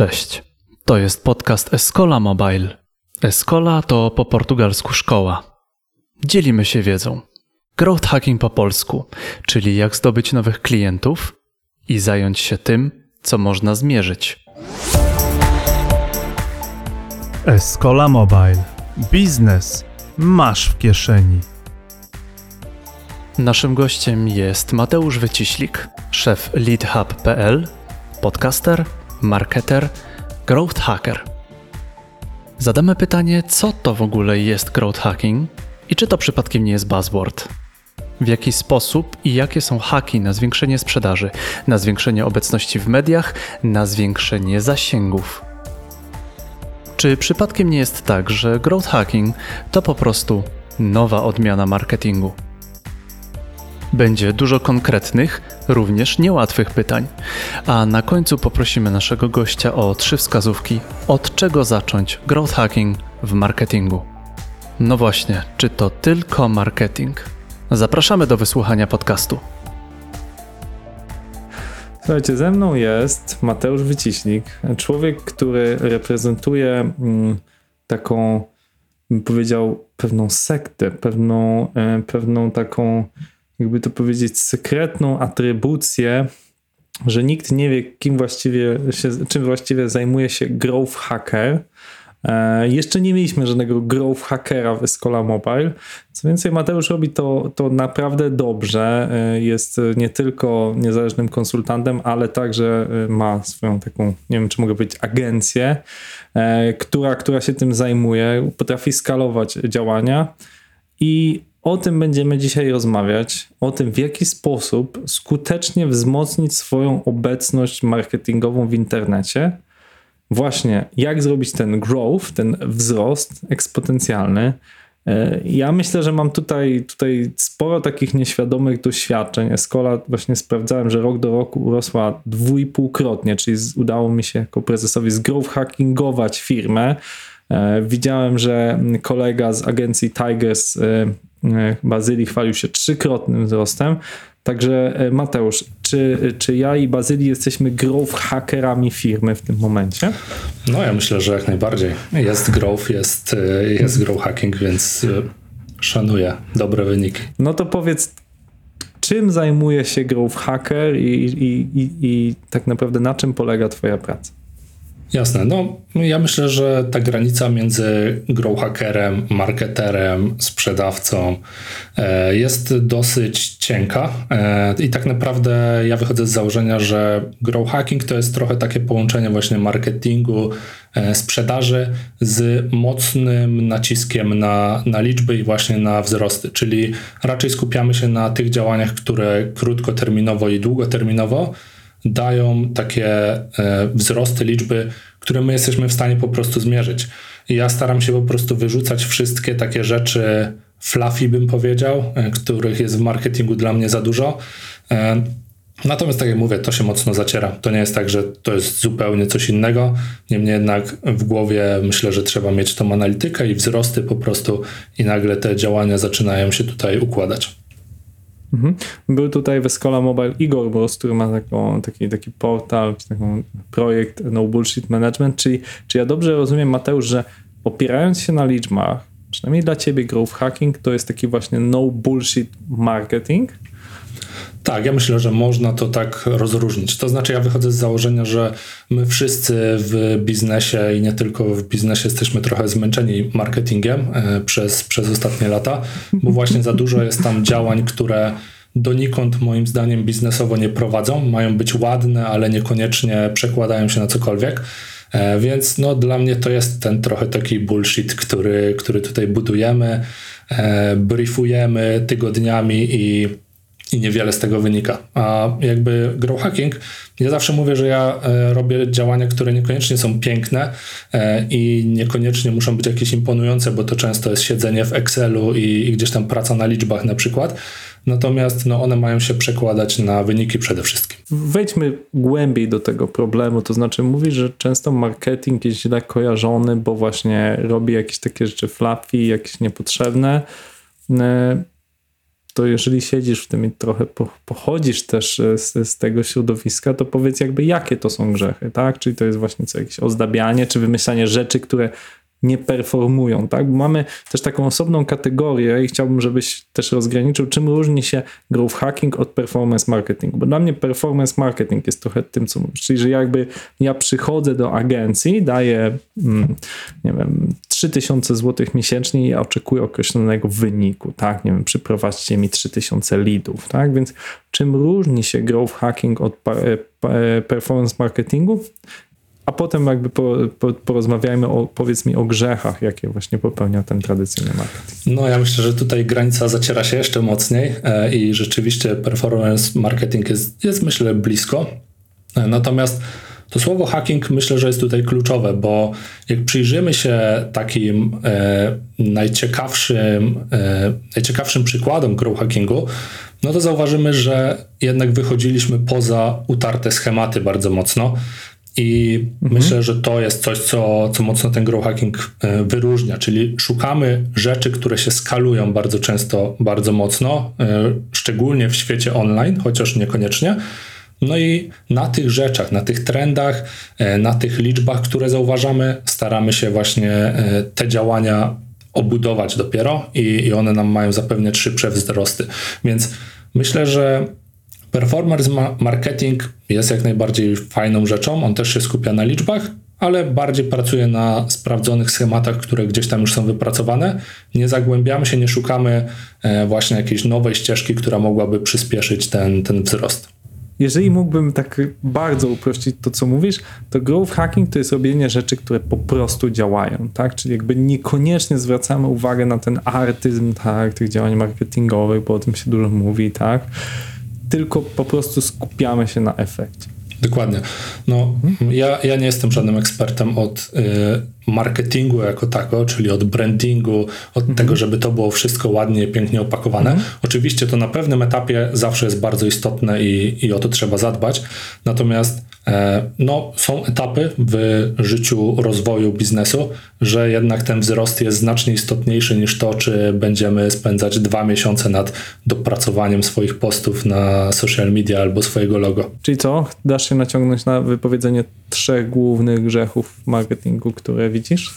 Cześć. To jest podcast Escola Mobile. Escola to po portugalsku szkoła. Dzielimy się wiedzą. Growth hacking po polsku, czyli jak zdobyć nowych klientów i zająć się tym, co można zmierzyć. Escola Mobile. Biznes masz w kieszeni. Naszym gościem jest Mateusz Wyciślik, szef leadhub.pl, podcaster, marketer, growth hacker. Zadamy pytanie, co to w ogóle jest growth hacking i czy to przypadkiem nie jest buzzword. W jaki sposób i jakie są haki na zwiększenie sprzedaży, na zwiększenie obecności w mediach, na zwiększenie zasięgów. Czy przypadkiem nie jest tak, że growth hacking to po prostu nowa odmiana marketingu? Będzie dużo konkretnych, również niełatwych pytań, a na końcu poprosimy naszego gościa o trzy wskazówki, od czego zacząć growth hacking w marketingu. No właśnie, czy to tylko marketing? Zapraszamy do wysłuchania podcastu. Słuchajcie, ze mną jest Mateusz Wyciśnik, człowiek, który reprezentuje mm, taką, bym powiedział, pewną sektę, pewną, e, pewną taką, jakby to powiedzieć, sekretną atrybucję, że nikt nie wie, kim właściwie się, czym właściwie zajmuje się growth hacker. E, jeszcze nie mieliśmy żadnego growth hackera w Escola Mobile. Co więcej, Mateusz robi to, to naprawdę dobrze. E, jest nie tylko niezależnym konsultantem, ale także e, ma swoją taką, nie wiem czy mogę powiedzieć, agencję, która, która się tym zajmuje, potrafi skalować działania i o tym będziemy dzisiaj rozmawiać, o tym w jaki sposób skutecznie wzmocnić swoją obecność marketingową w internecie właśnie jak zrobić ten growth, ten wzrost eksponencjalny. E, ja myślę, że mam tutaj, tutaj sporo takich nieświadomych doświadczeń. Escola właśnie sprawdzałem, że rok do roku urosła dwójpółkrotnie, czyli udało mi się jako prezesowi zgrowth hackingować firmę. E, widziałem, że kolega z agencji Tigers e, Bazylii chwalił się trzykrotnym wzrostem. Także e, Mateusz, czy, czy ja i Bazylii jesteśmy growth hackerami firmy w tym momencie? No ja myślę, że jak najbardziej. Jest growth, jest, e, jest growth hacking, więc szanuję dobre wyniki. No to powiedz, czym zajmuje się growth hacker i, i, i, i tak naprawdę na czym polega twoja praca? Jasne. No, ja myślę, że ta granica między growhackerem, marketerem, sprzedawcą e, jest dosyć cienka. E, I tak naprawdę ja wychodzę z założenia, że growhacking to jest trochę takie połączenie właśnie marketingu, e, sprzedaży z mocnym naciskiem na, na liczby i właśnie na wzrosty. Czyli raczej skupiamy się na tych działaniach, które krótkoterminowo i długoterminowo dają takie e, wzrosty liczby, które my jesteśmy w stanie po prostu zmierzyć. I ja staram się po prostu wyrzucać wszystkie takie rzeczy fluffy, bym powiedział, e, których jest w marketingu dla mnie za dużo. E, natomiast tak jak mówię, to się mocno zaciera. To nie jest tak, że to jest zupełnie coś innego. Niemniej jednak w głowie myślę, że trzeba mieć tą analitykę i wzrosty po prostu i nagle te działania zaczynają się tutaj układać. Mhm. Był tutaj w Escola Mobile Igor Boss, który ma taką, taki, taki portal, taki projekt No Bullshit Management, czyli czy ja dobrze rozumiem Mateusz, że opierając się na liczbach, przynajmniej dla ciebie growth hacking to jest taki właśnie no bullshit marketing? Tak, ja myślę, że można to tak rozróżnić. To znaczy, ja wychodzę z założenia, że my wszyscy w biznesie i nie tylko w biznesie jesteśmy trochę zmęczeni marketingiem e, przez, przez ostatnie lata, bo właśnie za dużo jest tam działań, które donikąd moim zdaniem biznesowo nie prowadzą. Mają być ładne, ale niekoniecznie przekładają się na cokolwiek. E, więc no, dla mnie to jest ten trochę taki bullshit, który, który tutaj budujemy, e, briefujemy tygodniami i i niewiele z tego wynika. A jakby grow hacking, ja zawsze mówię, że ja e, robię działania, które niekoniecznie są piękne e, i niekoniecznie muszą być jakieś imponujące, bo to często jest siedzenie w Excelu i, gdzieś tam praca na liczbach na przykład. Natomiast no, one mają się przekładać na wyniki przede wszystkim. Wejdźmy głębiej do tego problemu. To znaczy, mówisz, że często marketing jest źle kojarzony, bo właśnie robi jakieś takie rzeczy fluffy, jakieś niepotrzebne. To jeżeli siedzisz w tym i trochę pochodzisz też e, z, z, tego środowiska, to powiedz jakby jakie to są grzechy, tak? Czyli to jest właśnie co jakieś ozdabianie, czy wymyślanie rzeczy, które nie performują, tak? Bo mamy też taką osobną kategorię i chciałbym, żebyś też rozgraniczył, czym różni się growth hacking od performance marketing. Bo dla mnie performance marketing jest trochę tym, co mówisz, czyli że jakby ja przychodzę do agencji, daję, mm, nie wiem, 3000 zł miesięcznie i oczekuję określonego wyniku, tak? Nie wiem, przyprowadźcie mi 3000 leadów, tak? Więc czym różni się growth hacking od performance marketingu? A potem jakby po, po, porozmawiajmy o, powiedz mi o grzechach, jakie właśnie popełnia ten tradycyjny marketing. No ja myślę, że tutaj granica zaciera się jeszcze mocniej e, i rzeczywiście performance marketing jest, jest myślę blisko. E, natomiast to słowo hacking myślę, że jest tutaj kluczowe, bo jak przyjrzymy się takim e, najciekawszym, e, najciekawszym przykładom grow hackingu, no to zauważymy, że jednak wychodziliśmy poza utarte schematy bardzo mocno. I mhm. myślę, że to jest coś, co, co mocno ten grow hacking e, wyróżnia, czyli szukamy rzeczy, które się skalują bardzo często, bardzo mocno, e, szczególnie w świecie online, chociaż niekoniecznie. No i na tych rzeczach, na tych trendach, e, na tych liczbach, które zauważamy, staramy się właśnie te działania obudować dopiero i, i one nam mają zapewniać szybsze wzrosty. Więc myślę, że Performance marketing jest jak najbardziej fajną rzeczą, on też się skupia na liczbach, ale bardziej pracuje na sprawdzonych schematach, które gdzieś tam już są wypracowane. Nie zagłębiamy się, nie szukamy e, właśnie jakiejś nowej ścieżki, która mogłaby przyspieszyć ten, ten wzrost. Jeżeli mógłbym tak bardzo uprościć to, co mówisz, to growth hacking to jest robienie rzeczy, które po prostu działają, tak? Czyli jakby niekoniecznie zwracamy uwagę na ten artyzm, tak, tych działań marketingowych, bo o tym się dużo mówi, tak? Tylko po prostu skupiamy się na efekcie. Dokładnie. No, mhm. ja, ja nie jestem żadnym ekspertem od y, marketingu jako tako, czyli od brandingu, od mhm. tego, żeby to było wszystko ładnie, pięknie opakowane. Mhm. Oczywiście to na pewnym etapie zawsze jest bardzo istotne i, i o to trzeba zadbać. Natomiast no, są etapy w życiu rozwoju biznesu, że jednak ten wzrost jest znacznie istotniejszy niż to, czy będziemy spędzać dwa miesiące nad dopracowaniem swoich postów na social media albo swojego logo. Czyli co? Dasz się naciągnąć na wypowiedzenie trzech głównych grzechów marketingu, które widzisz?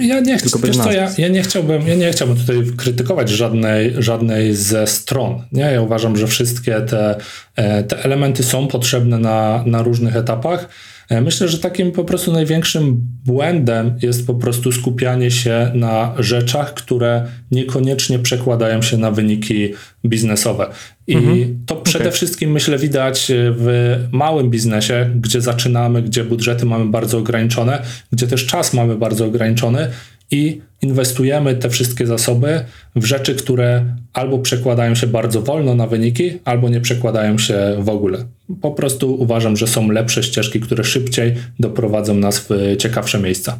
Ja nie, chcę, wiesz co, ja, ja, nie chciałbym, ja nie chciałbym tutaj krytykować żadnej, żadnej ze stron. Nie? Ja uważam, że wszystkie te, e, te elementy są potrzebne na, na różnych etapach. E, myślę, że takim po prostu największym błędem jest po prostu skupianie się na rzeczach, które niekoniecznie przekładają się na wyniki biznesowe. I mhm. to przede okay. wszystkim myślę widać w małym biznesie, gdzie zaczynamy, gdzie budżety mamy bardzo ograniczone, gdzie też czas mamy bardzo ograniczony i inwestujemy te wszystkie zasoby w rzeczy, które albo przekładają się bardzo wolno na wyniki, albo nie przekładają się w ogóle. Po prostu uważam, że są lepsze ścieżki, które szybciej doprowadzą nas w ciekawsze miejsca.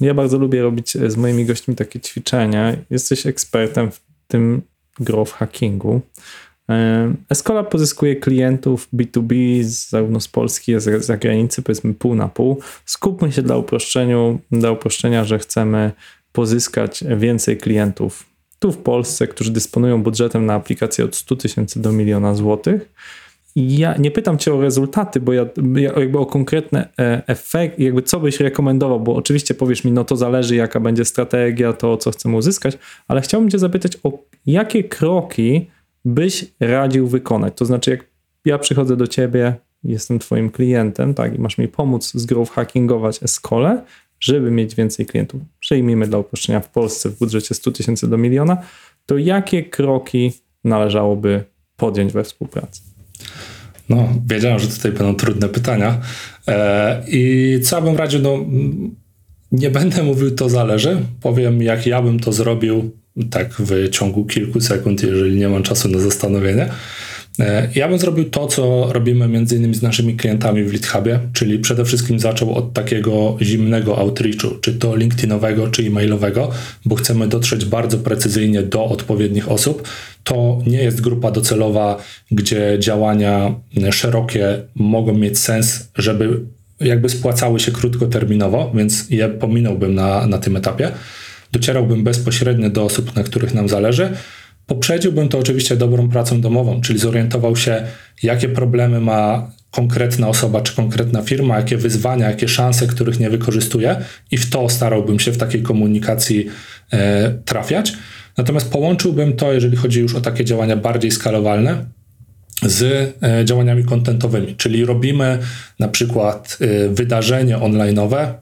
Ja bardzo lubię robić z moimi gośćmi takie ćwiczenia. Jesteś ekspertem w tym growth hackingu. Escola pozyskuje klientów B2B zarówno z Polski, jak i z zagranicy, powiedzmy pół na pół. Skupmy się dla, uproszczeniu, dla uproszczenia, że chcemy pozyskać więcej klientów tu w Polsce, którzy dysponują budżetem na aplikację od 100 tysięcy do miliona złotych. Ja nie pytam cię o rezultaty, bo ja, jakby o konkretne e, efekty, jakby co byś rekomendował, bo oczywiście powiesz mi, no to zależy jaka będzie strategia, to co chcemy uzyskać, ale chciałbym cię zapytać o jakie kroki byś radził wykonać? To znaczy, jak ja przychodzę do ciebie, jestem twoim klientem, tak, i masz mi pomóc z growth hackingować Escole, żeby mieć więcej klientów. Przejmijmy dla uproszczenia w Polsce w budżecie 100 tysięcy do miliona, to jakie kroki należałoby podjąć we współpracy? No, wiedziałem, że tutaj będą trudne pytania. E, I co bym radził? No, nie będę mówił, to zależy. Powiem, jak ja bym to zrobił tak w ciągu kilku sekund, jeżeli nie mam czasu na zastanowienie. E, ja bym zrobił to, co robimy między innymi z naszymi klientami w LeadHubie, czyli przede wszystkim zaczął od takiego zimnego outreachu, czy to LinkedInowego, czy e-mailowego, bo chcemy dotrzeć bardzo precyzyjnie do odpowiednich osób. To nie jest grupa docelowa, gdzie działania szerokie mogą mieć sens, żeby jakby spłacały się krótkoterminowo, więc je pominąłbym na, na tym etapie docierałbym bezpośrednio do osób, na których nam zależy. Poprzedziłbym to oczywiście dobrą pracą domową, czyli zorientował się, jakie problemy ma konkretna osoba czy konkretna firma, jakie wyzwania, jakie szanse, których nie wykorzystuje, i w to starałbym się w takiej komunikacji e, trafiać. Natomiast połączyłbym to, jeżeli chodzi już o takie działania bardziej skalowalne, z e, działaniami kontentowymi, czyli robimy na przykład e, wydarzenie online'owe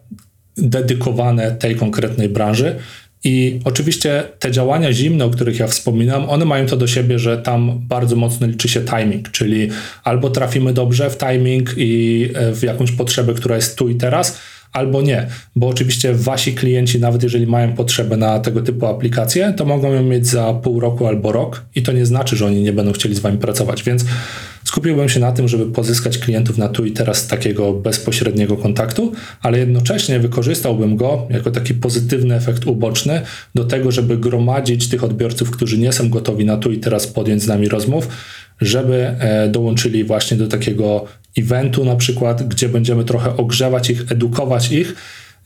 dedykowane tej konkretnej branży. I oczywiście te działania zimne, o których ja wspominam, one mają to do siebie, że tam bardzo mocno liczy się timing, czyli albo trafimy dobrze w timing i e, w jakąś potrzebę, która jest tu i teraz, albo nie, bo oczywiście wasi klienci, nawet jeżeli mają potrzebę na tego typu aplikacje, to mogą ją mieć za pół roku albo rok i to nie znaczy, że oni nie będą chcieli z wami pracować, więc skupiłbym się na tym, żeby pozyskać klientów na tu i teraz takiego bezpośredniego kontaktu, ale jednocześnie wykorzystałbym go jako taki pozytywny efekt uboczny do tego, żeby gromadzić tych odbiorców, którzy nie są gotowi na tu i teraz podjąć z nami rozmów, żeby e, dołączyli właśnie do takiego eventu na przykład, gdzie będziemy trochę ogrzewać ich, edukować ich,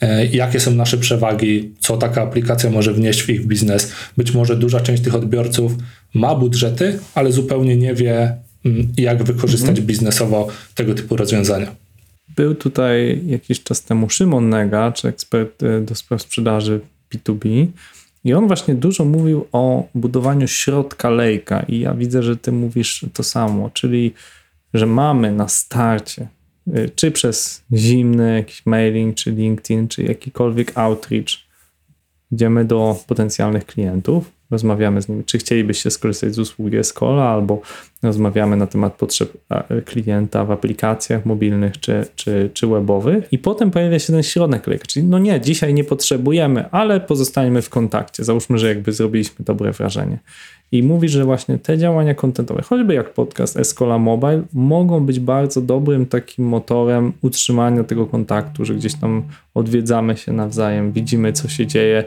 e, jakie są nasze przewagi, co taka aplikacja może wnieść w ich biznes. Być może duża część tych odbiorców ma budżety, ale zupełnie nie wie, jak wykorzystać mhm. biznesowo tego typu rozwiązania. Był tutaj jakiś czas temu Szymon Nega, czy ekspert e, do spraw sprzedaży B2B, i on właśnie dużo mówił o budowaniu środka lejka, i ja widzę, że ty mówisz to samo, czyli że mamy na starcie, y, czy przez zimny jakiś mailing, czy LinkedIn, czy jakikolwiek outreach, idziemy do potencjalnych klientów, rozmawiamy z nimi, czy chcielibyście skorzystać z usługi Escola, albo rozmawiamy na temat potrzeb klienta w aplikacjach mobilnych czy, czy, czy webowych. I potem pojawia się ten środek lejka, czyli no nie, dzisiaj nie potrzebujemy, ale pozostajemy w kontakcie. Załóżmy, że jakby zrobiliśmy dobre wrażenie. I mówi, że właśnie te działania kontentowe, choćby jak podcast Escola Mobile, mogą być bardzo dobrym takim motorem utrzymania tego kontaktu, że gdzieś tam odwiedzamy się nawzajem, widzimy co się dzieje e,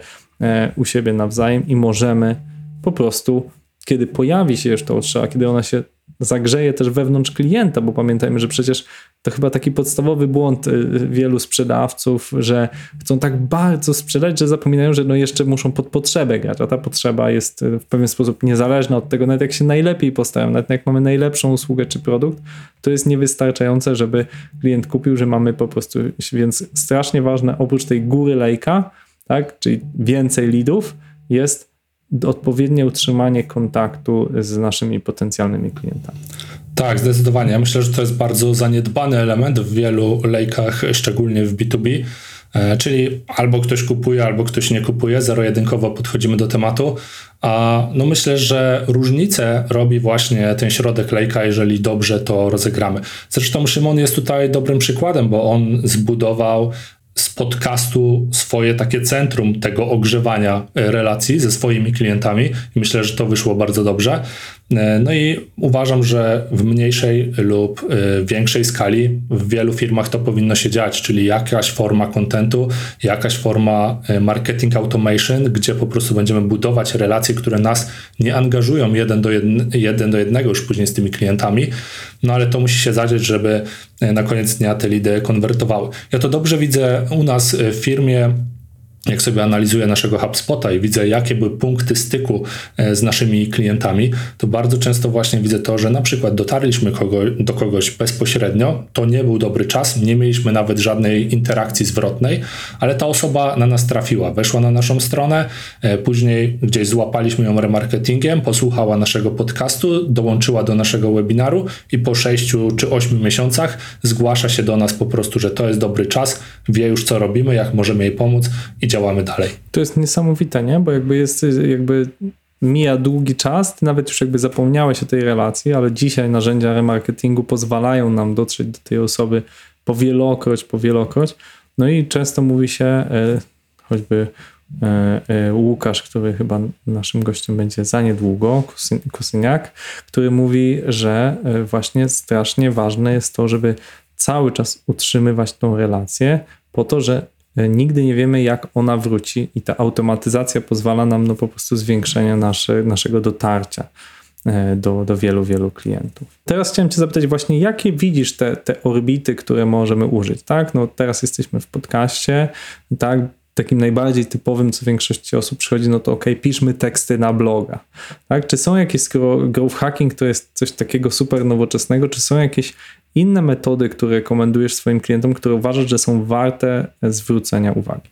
u siebie nawzajem i możemy po prostu, kiedy pojawi się już ta potrzeba, kiedy ona się zagrzeje też wewnątrz klienta, bo pamiętajmy, że przecież to chyba taki podstawowy błąd y, wielu sprzedawców, że chcą tak bardzo sprzedać, że zapominają, że no jeszcze muszą pod potrzebę grać, a ta potrzeba jest y, w pewien sposób niezależna od tego, nawet jak się najlepiej postawią, nawet jak mamy najlepszą usługę czy produkt, to jest niewystarczające, żeby klient kupił, że mamy po prostu, więc strasznie ważne oprócz tej góry lejka, tak, czyli więcej leadów, jest odpowiednie utrzymanie kontaktu z naszymi potencjalnymi klientami. Tak, zdecydowanie. Ja myślę, że to jest bardzo zaniedbany element w wielu lejkach, szczególnie w B2B. E, czyli albo ktoś kupuje, albo ktoś nie kupuje, zero-jedynkowo podchodzimy do tematu. A no myślę, że różnicę robi właśnie ten środek lejka, jeżeli dobrze to rozegramy. Zresztą Szymon jest tutaj dobrym przykładem, bo on zbudował podcastu swoje takie centrum tego ogrzewania e, relacji ze swoimi klientami i myślę, że to wyszło bardzo dobrze. E, no i uważam, że w mniejszej lub e, większej skali w wielu firmach to powinno się dziać, czyli jakaś forma kontentu, jakaś forma marketing automation, gdzie po prostu będziemy budować relacje, które nas nie angażują jeden do, jedne, jeden do jednego już później z tymi klientami, no ale to musi się zadzieć, żeby na koniec dnia te lidy konwertowały. Ja to dobrze widzę u nas w firmie jak sobie analizuję naszego HubSpota i widzę, jakie były punkty styku e, z naszymi klientami, to bardzo często właśnie widzę to, że na przykład dotarliśmy kogo, do kogoś bezpośrednio, to nie był dobry czas, nie mieliśmy nawet żadnej interakcji zwrotnej, ale ta osoba na nas trafiła, weszła na naszą stronę, e, później gdzieś złapaliśmy ją remarketingiem, posłuchała naszego podcastu, dołączyła do naszego webinaru i po 6 czy 8 miesiącach zgłasza się do nas po prostu, że to jest dobry czas, wie już co robimy, jak możemy jej pomóc i działamy dalej. To jest niesamowite, nie? Bo jakby jest, jakby mija długi czas, ty nawet już jakby zapomniałeś o tej relacji, ale dzisiaj narzędzia remarketingu pozwalają nam dotrzeć do tej osoby powielokroć, powielokroć. No i często mówi się, e, choćby e, e, Łukasz, który chyba naszym gościem będzie za niedługo, Kusyniak, który mówi, że właśnie strasznie ważne jest to, żeby cały czas utrzymywać tą relację, po to, że nigdy nie wiemy, jak ona wróci, i ta automatyzacja pozwala nam no, po prostu zwiększenia nasze, naszego dotarcia e, do, do wielu, wielu klientów. Teraz chciałem Cię zapytać właśnie, jakie widzisz te, te orbity, które możemy użyć, tak? No teraz jesteśmy w podcaście, tak? takim najbardziej typowym, co większości osób przychodzi, no to ok, piszmy teksty na bloga. Tak? Czy są jakieś, skoro growth hacking to jest coś takiego super nowoczesnego, czy są jakieś inne metody, które rekomendujesz swoim klientom, które uważasz, że są warte zwrócenia uwagi?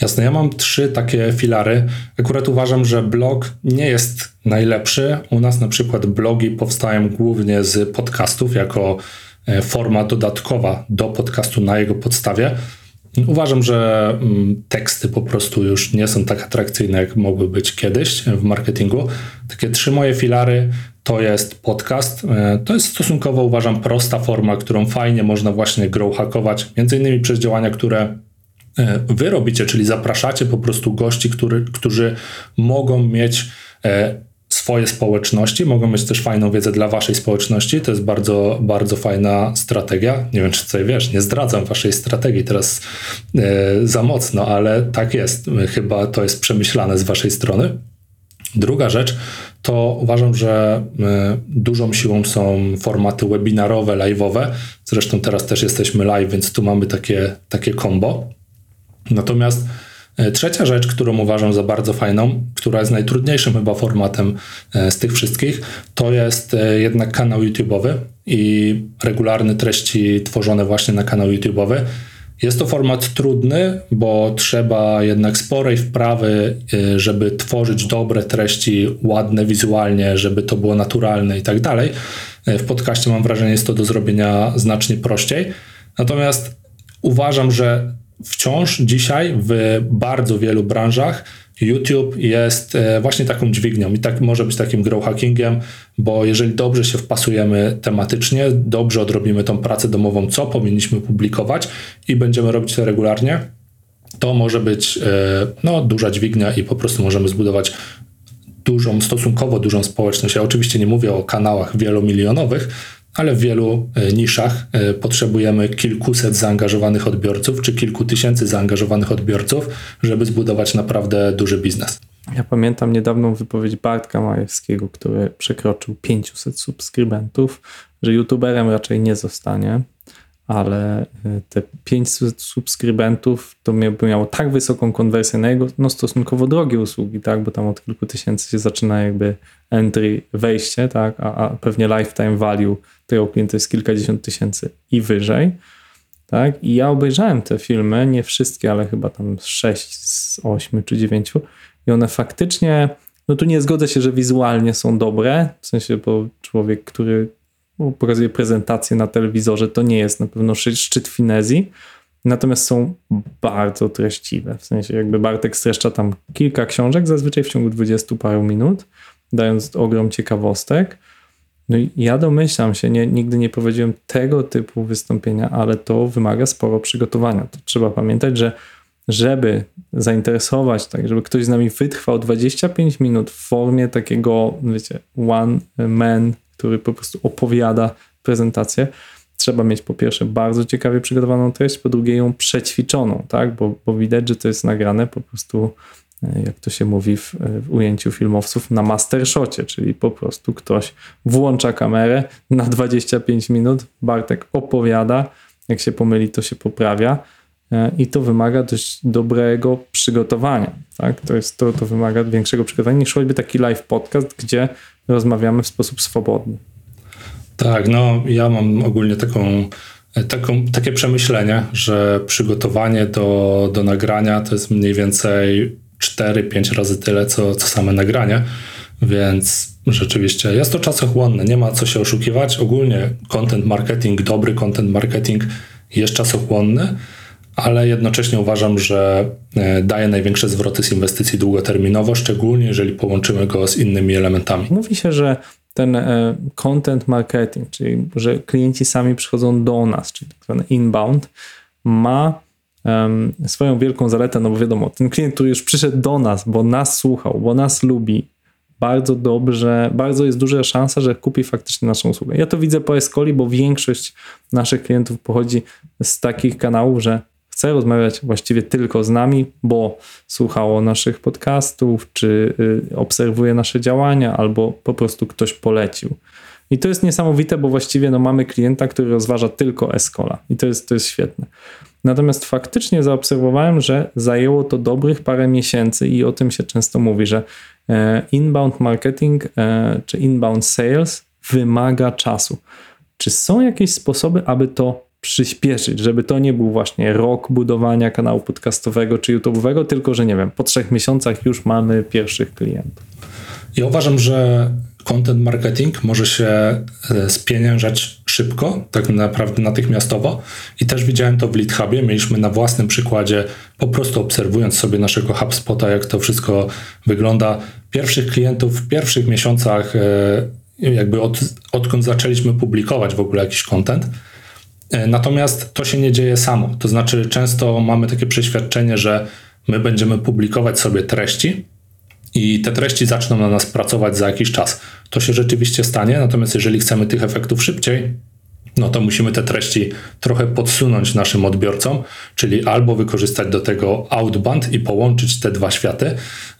Jasne, ja mam trzy takie filary. Akurat uważam, że blog nie jest najlepszy. U nas na przykład blogi powstają głównie z podcastów jako e, forma dodatkowa do podcastu na jego podstawie. Uważam, że mm, teksty po prostu już nie są tak atrakcyjne, jak mogły być kiedyś w marketingu. Takie trzy moje filary to jest podcast. E, to jest stosunkowo, uważam, prosta forma, którą fajnie można właśnie grow hackować, między innymi przez działania, które e, wy robicie, czyli zapraszacie po prostu gości, który, którzy mogą mieć e, swoje społeczności, mogą mieć też fajną wiedzę dla waszej społeczności. To jest bardzo, bardzo fajna strategia. Nie wiem, czy tutaj wiesz, nie zdradzam waszej strategii teraz e, za mocno, ale tak jest. Chyba to jest przemyślane z waszej strony. Druga rzecz to uważam, że e, dużą siłą są formaty webinarowe, live'owe. Zresztą teraz też jesteśmy live, więc tu mamy takie, takie combo. Natomiast E, trzecia rzecz, którą uważam za bardzo fajną, która jest najtrudniejszym chyba formatem e, z tych wszystkich, to jest e, jednak kanał YouTube'owy i regularne treści tworzone właśnie na kanał YouTube'owy. Jest to format trudny, bo trzeba jednak sporej wprawy, żeby tworzyć dobre treści, ładne wizualnie, żeby to było naturalne i tak dalej. W podcaście mam wrażenie, jest to do zrobienia znacznie prościej. Natomiast uważam, że wciąż dzisiaj w bardzo wielu branżach YouTube jest e, właśnie taką dźwignią i tak może być takim grow hackingiem, bo jeżeli dobrze się wpasujemy tematycznie, dobrze odrobimy tą pracę domową, co powinniśmy publikować i będziemy robić to regularnie, to może być e, no, duża dźwignia i po prostu możemy zbudować dużą, stosunkowo dużą społeczność. Ja oczywiście nie mówię o kanałach wielomilionowych, ale w wielu e, niszach e, potrzebujemy kilkuset zaangażowanych odbiorców czy kilku tysięcy zaangażowanych odbiorców, żeby zbudować naprawdę duży biznes. Ja pamiętam niedawną wypowiedź Bartka Majewskiego, który przekroczył 500 subskrybentów, że youtuberem raczej nie zostanie, ale e, te 500 subskrybentów to miało tak wysoką konwersję na jego no, stosunkowo drogie usługi, tak, bo tam od kilku tysięcy się zaczyna jakby entry, wejście, tak, a, a pewnie lifetime value tego klienta jest kilkadziesiąt tysięcy i wyżej. Tak? I ja obejrzałem te filmy, nie wszystkie, ale chyba tam 6 z 8 czy 9 i one faktycznie, no tu nie zgodzę się, że wizualnie są dobre, w sensie, bo człowiek, który pokazuje prezentację na telewizorze, to nie jest na pewno szczyt finezji, natomiast są bardzo treściwe, w sensie jakby Bartek streszcza tam kilka książek, zazwyczaj w ciągu 20 paru minut, dając ogrom ciekawostek, no i ja domyślam się, nie, nigdy nie prowadziłem tego typu wystąpienia, ale to wymaga sporo przygotowania. To trzeba pamiętać, że żeby zainteresować, tak, żeby ktoś z nami wytrwał 25 minut w formie takiego, wiecie, one man, który po prostu opowiada prezentację, trzeba mieć po pierwsze bardzo ciekawie przygotowaną treść, po drugie ją przećwiczoną, tak, bo, bo widać, że to jest nagrane po prostu jak to się mówi w, e, w ujęciu filmowców, na mastershocie, czyli po prostu ktoś włącza kamerę na 25 minut, Bartek opowiada, jak się pomyli, to się poprawia e, i to wymaga dość dobrego przygotowania. Tak? To, jest, to, to wymaga większego przygotowania niż choćby taki live podcast, gdzie rozmawiamy w sposób swobodny. Tak, no ja mam ogólnie taką, taką, takie przemyślenie, że przygotowanie do, do nagrania to jest mniej więcej 4-5 razy tyle, co, co same nagranie, więc rzeczywiście jest to czasochłonne, nie ma co się oszukiwać. Ogólnie content marketing, dobry content marketing jest czasochłonny, ale jednocześnie uważam, że e, daje największe zwroty z inwestycji długoterminowo, szczególnie jeżeli połączymy go z innymi elementami. Mówi się, że ten e, content marketing, czyli że klienci sami przychodzą do nas, czyli tak zwany inbound, ma um, swoją wielką zaletę, no bo wiadomo, ten klient, który już przyszedł do nas, bo nas słuchał, bo nas lubi, bardzo dobrze, bardzo jest duża szansa, że kupi faktycznie naszą usługę. Ja to widzę po Escoli, bo większość naszych klientów pochodzi z takich kanałów, że chce rozmawiać właściwie tylko z nami, bo słuchało naszych podcastów, czy y, obserwuje nasze działania, albo po prostu ktoś polecił. I to jest niesamowite, bo właściwie no, mamy klienta, który rozważa tylko Escola i to jest, to jest świetne. Natomiast faktycznie zaobserwowałem, że zajęło to dobrych parę miesięcy i o tym się często mówi, że e, inbound marketing e, czy inbound sales wymaga czasu. Czy są jakieś sposoby, aby to przyspieszyć, żeby to nie był właśnie rok budowania kanału podcastowego czy YouTube'owego, tylko że nie wiem, po trzech miesiącach już mamy pierwszych klientów? Ja uważam, że content marketing może się e, spieniężać szybko, tak naprawdę natychmiastowo. I też widziałem to w Lead Hubie. Mieliśmy na własnym przykładzie, po prostu obserwując sobie naszego HubSpota, jak to wszystko wygląda. Pierwszych klientów w pierwszych miesiącach, e, jakby od, odkąd zaczęliśmy publikować w ogóle jakiś content. E, natomiast to się nie dzieje samo. To znaczy, często mamy takie przeświadczenie, że my będziemy publikować sobie treści, i te treści zaczną na nas pracować za jakiś czas. To się rzeczywiście stanie, natomiast jeżeli chcemy tych efektów szybciej, no to musimy te treści trochę podsunąć naszym odbiorcom, czyli albo wykorzystać do tego outbound i połączyć te dwa światy,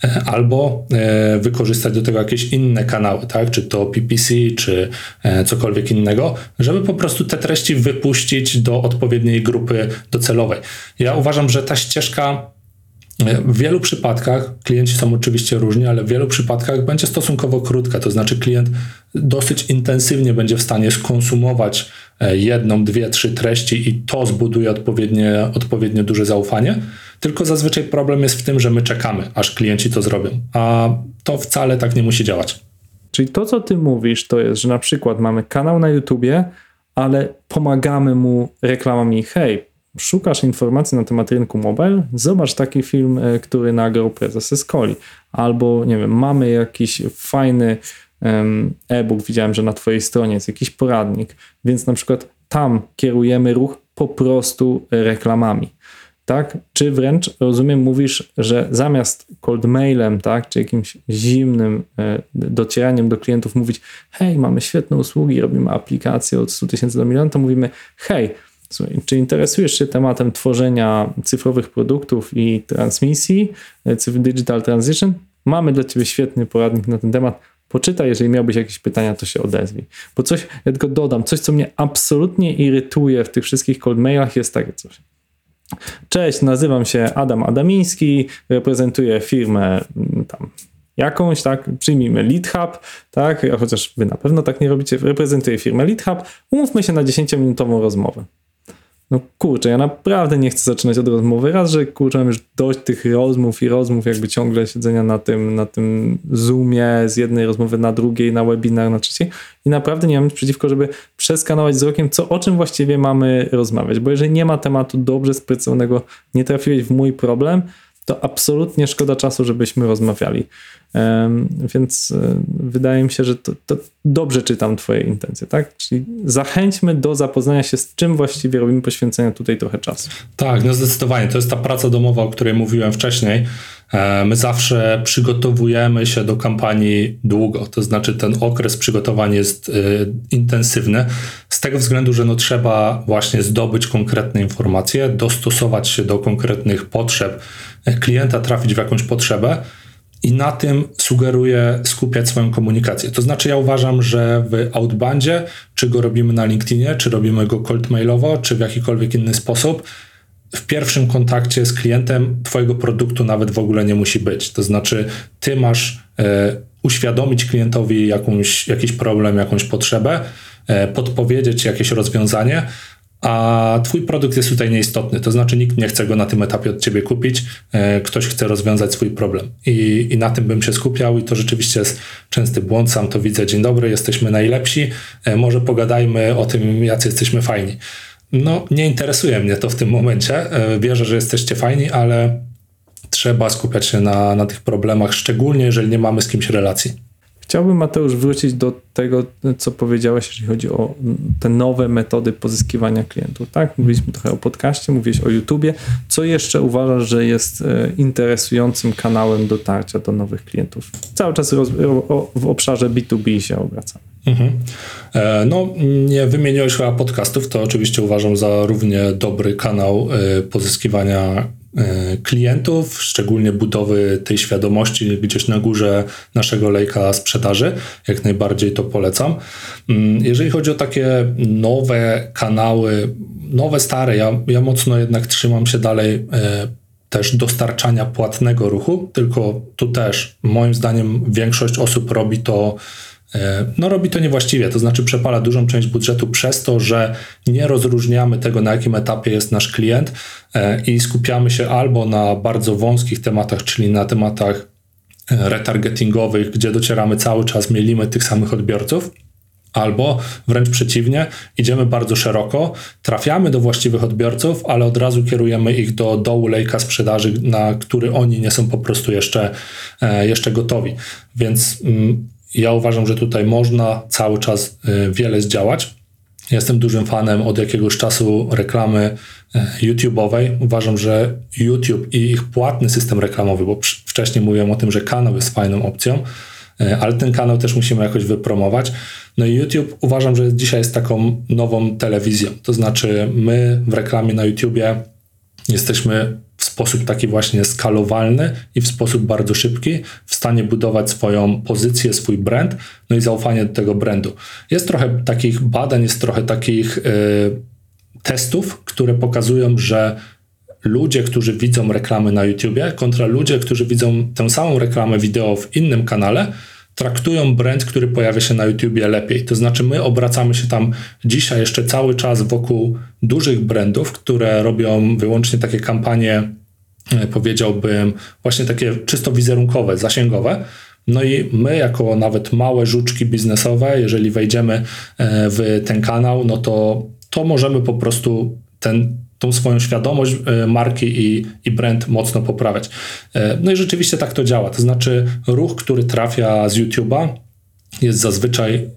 e, albo e, wykorzystać do tego jakieś inne kanały, tak? czy to PPC, czy e, cokolwiek innego, żeby po prostu te treści wypuścić do odpowiedniej grupy docelowej. Ja uważam, że ta ścieżka w wielu przypadkach, klienci są oczywiście różni, ale w wielu przypadkach będzie stosunkowo krótka, to znaczy klient dosyć intensywnie będzie w stanie skonsumować e, jedną, dwie, trzy treści i to zbuduje odpowiednie, odpowiednio duże zaufanie. Tylko zazwyczaj problem jest w tym, że my czekamy, aż klienci to zrobią, a to wcale tak nie musi działać. Czyli to, co ty mówisz, to jest, że na przykład mamy kanał na YouTubie, ale pomagamy mu reklamami. Hej, szukasz informacji na temat rynku mobile, zobacz taki film, e, który nagrał prezes Escoli. Albo, nie wiem, mamy jakiś fajny e-book, widziałem, że na twojej stronie jest jakiś poradnik, więc na przykład tam kierujemy ruch po prostu reklamami. Tak? Czy wręcz, rozumiem, mówisz, że zamiast cold mailem, tak, czy jakimś zimnym e, docieraniem do klientów mówić, hej, mamy świetne usługi, robimy aplikację od 100 tysięcy do miliona, to mówimy, hej, Czy interesujesz się tematem tworzenia cyfrowych produktów i transmisji, e, digital transition? Mamy dla Ciebie świetny poradnik na ten temat. Poczytaj, jeżeli miałbyś jakieś pytania, to się odezwij. Bo coś, ja tylko dodam, coś, co mnie absolutnie irytuje w tych wszystkich cold mailach jest takie coś. Cześć, nazywam się Adam Adamiński, reprezentuję firmę mm, tam jakąś, tak, przyjmijmy LeadHub, tak, chociaż wy na pewno tak nie robicie, reprezentuję firmę LeadHub, umówmy się na 10-minutową rozmowę. No kurczę, ja naprawdę nie chcę zaczynać od rozmowy. Raz, że kurczę, mam już dość tych rozmów i rozmów, jakby ciągle siedzenia na tym, na tym Zoomie, z jednej rozmowy na drugiej, na webinar, na trzeciej. I naprawdę nie mam nic przeciwko, żeby przeskanować wzrokiem, co, o czym właściwie mamy rozmawiać. Bo jeżeli nie ma tematu dobrze sprecyzowanego, nie trafiłeś w mój problem, to absolutnie szkoda czasu, żebyśmy rozmawiali. Więc e, wydaje mi się, że to, to, dobrze czytam Twoje intencje, tak? Czyli zachęćmy do zapoznania się z czym właściwie robimy, poświęcenia tutaj trochę czasu. Tak, no zdecydowanie. To jest ta praca domowa, o której mówiłem wcześniej. E, my zawsze przygotowujemy się do kampanii długo, to znaczy ten okres przygotowań jest y, intensywny, z tego względu, że no trzeba właśnie zdobyć konkretne informacje, dostosować się do konkretnych potrzeb klienta, trafić w jakąś potrzebę i na tym sugeruję skupiać swoją komunikację. To znaczy, ja uważam, że w outbandzie, czy go robimy na LinkedInie, czy robimy go cold mailowo, czy w jakikolwiek inny sposób, w pierwszym kontakcie z klientem Twojego produktu nawet w ogóle nie musi być. To znaczy, Ty masz e, uświadomić klientowi jakąś, jakiś problem, jakąś potrzebę, e, podpowiedzieć jakieś rozwiązanie, a twój produkt jest tutaj nieistotny, to znaczy nikt nie chce go na tym etapie od ciebie kupić, e, ktoś chce rozwiązać swój problem. I, i na tym bym się skupiał i to rzeczywiście jest częsty błąd, sam to widzę, dzień dobry, jesteśmy najlepsi, e, może pogadajmy o tym, jacy jesteśmy fajni. No, nie interesuje mnie to w tym momencie, e, wierzę, że jesteście fajni, ale trzeba skupiać się na, na tych problemach, szczególnie jeżeli nie mamy z kimś relacji. Chciałbym, Mateusz, wrócić do tego, co powiedziałeś, jeżeli chodzi o te nowe metody pozyskiwania klientów. Tak? Mówiliśmy trochę o podcaście, mówiłeś o YouTubie. Co jeszcze uważasz, że jest e, interesującym kanałem dotarcia do nowych klientów? Cały czas w obszarze B2B się obracamy. Mhm. E, no, nie wymieniłeś chyba podcastów, to oczywiście uważam za równie dobry kanał e, pozyskiwania klientów, szczególnie budowy tej świadomości gdzieś na górze naszego lejka sprzedaży. Jak najbardziej to polecam. Mm, jeżeli chodzi o takie nowe kanały, nowe, stare, ja, ja mocno jednak trzymam się dalej e, też dostarczania płatnego ruchu, tylko tu też moim zdaniem większość osób robi to E, no robi to niewłaściwie, to znaczy przepala dużą część budżetu przez to, że nie rozróżniamy tego, na jakim etapie jest nasz klient e, i skupiamy się albo na bardzo wąskich tematach, czyli na tematach e, retargetingowych, gdzie docieramy cały czas, mielimy tych samych odbiorców, albo wręcz przeciwnie, idziemy bardzo szeroko, trafiamy do właściwych odbiorców, ale od razu kierujemy ich do dołu lejka sprzedaży, na który oni nie są po prostu jeszcze, jeszcze gotowi. Więc mm, ja uważam, że tutaj można cały czas y, wiele zdziałać. Jestem dużym fanem od jakiegoś czasu reklamy y, YouTube'owej. Uważam, że YouTube i ich płatny system reklamowy, bo wcześniej mówiłem o tym, że kanał jest fajną opcją, y, ale ten kanał też musimy jakoś wypromować. No i YouTube uważam, że dzisiaj jest taką nową telewizją. To znaczy, my w reklamie na YouTubie jesteśmy sposób taki właśnie skalowalny i w sposób bardzo szybki w stanie budować swoją pozycję, swój brand, no i zaufanie do tego brandu. Jest trochę takich badań, jest trochę takich y, testów, które pokazują, że ludzie, którzy widzą reklamy na YouTubie, kontra ludzie, którzy widzą tę samą reklamę wideo w innym kanale, traktują brand, który pojawia się na YouTubie lepiej. To znaczy, my obracamy się tam dzisiaj jeszcze cały czas wokół dużych brandów, które robią wyłącznie takie kampanie, powiedziałbym, właśnie takie czysto wizerunkowe, zasięgowe. No i my, jako nawet małe żuczki biznesowe, jeżeli wejdziemy e, w ten kanał, no to, to możemy po prostu ten tą swoją świadomość e, marki i, i brand mocno poprawiać. E, no i rzeczywiście tak to działa. To znaczy, ruch, który trafia z YouTube'a, jest zazwyczaj e,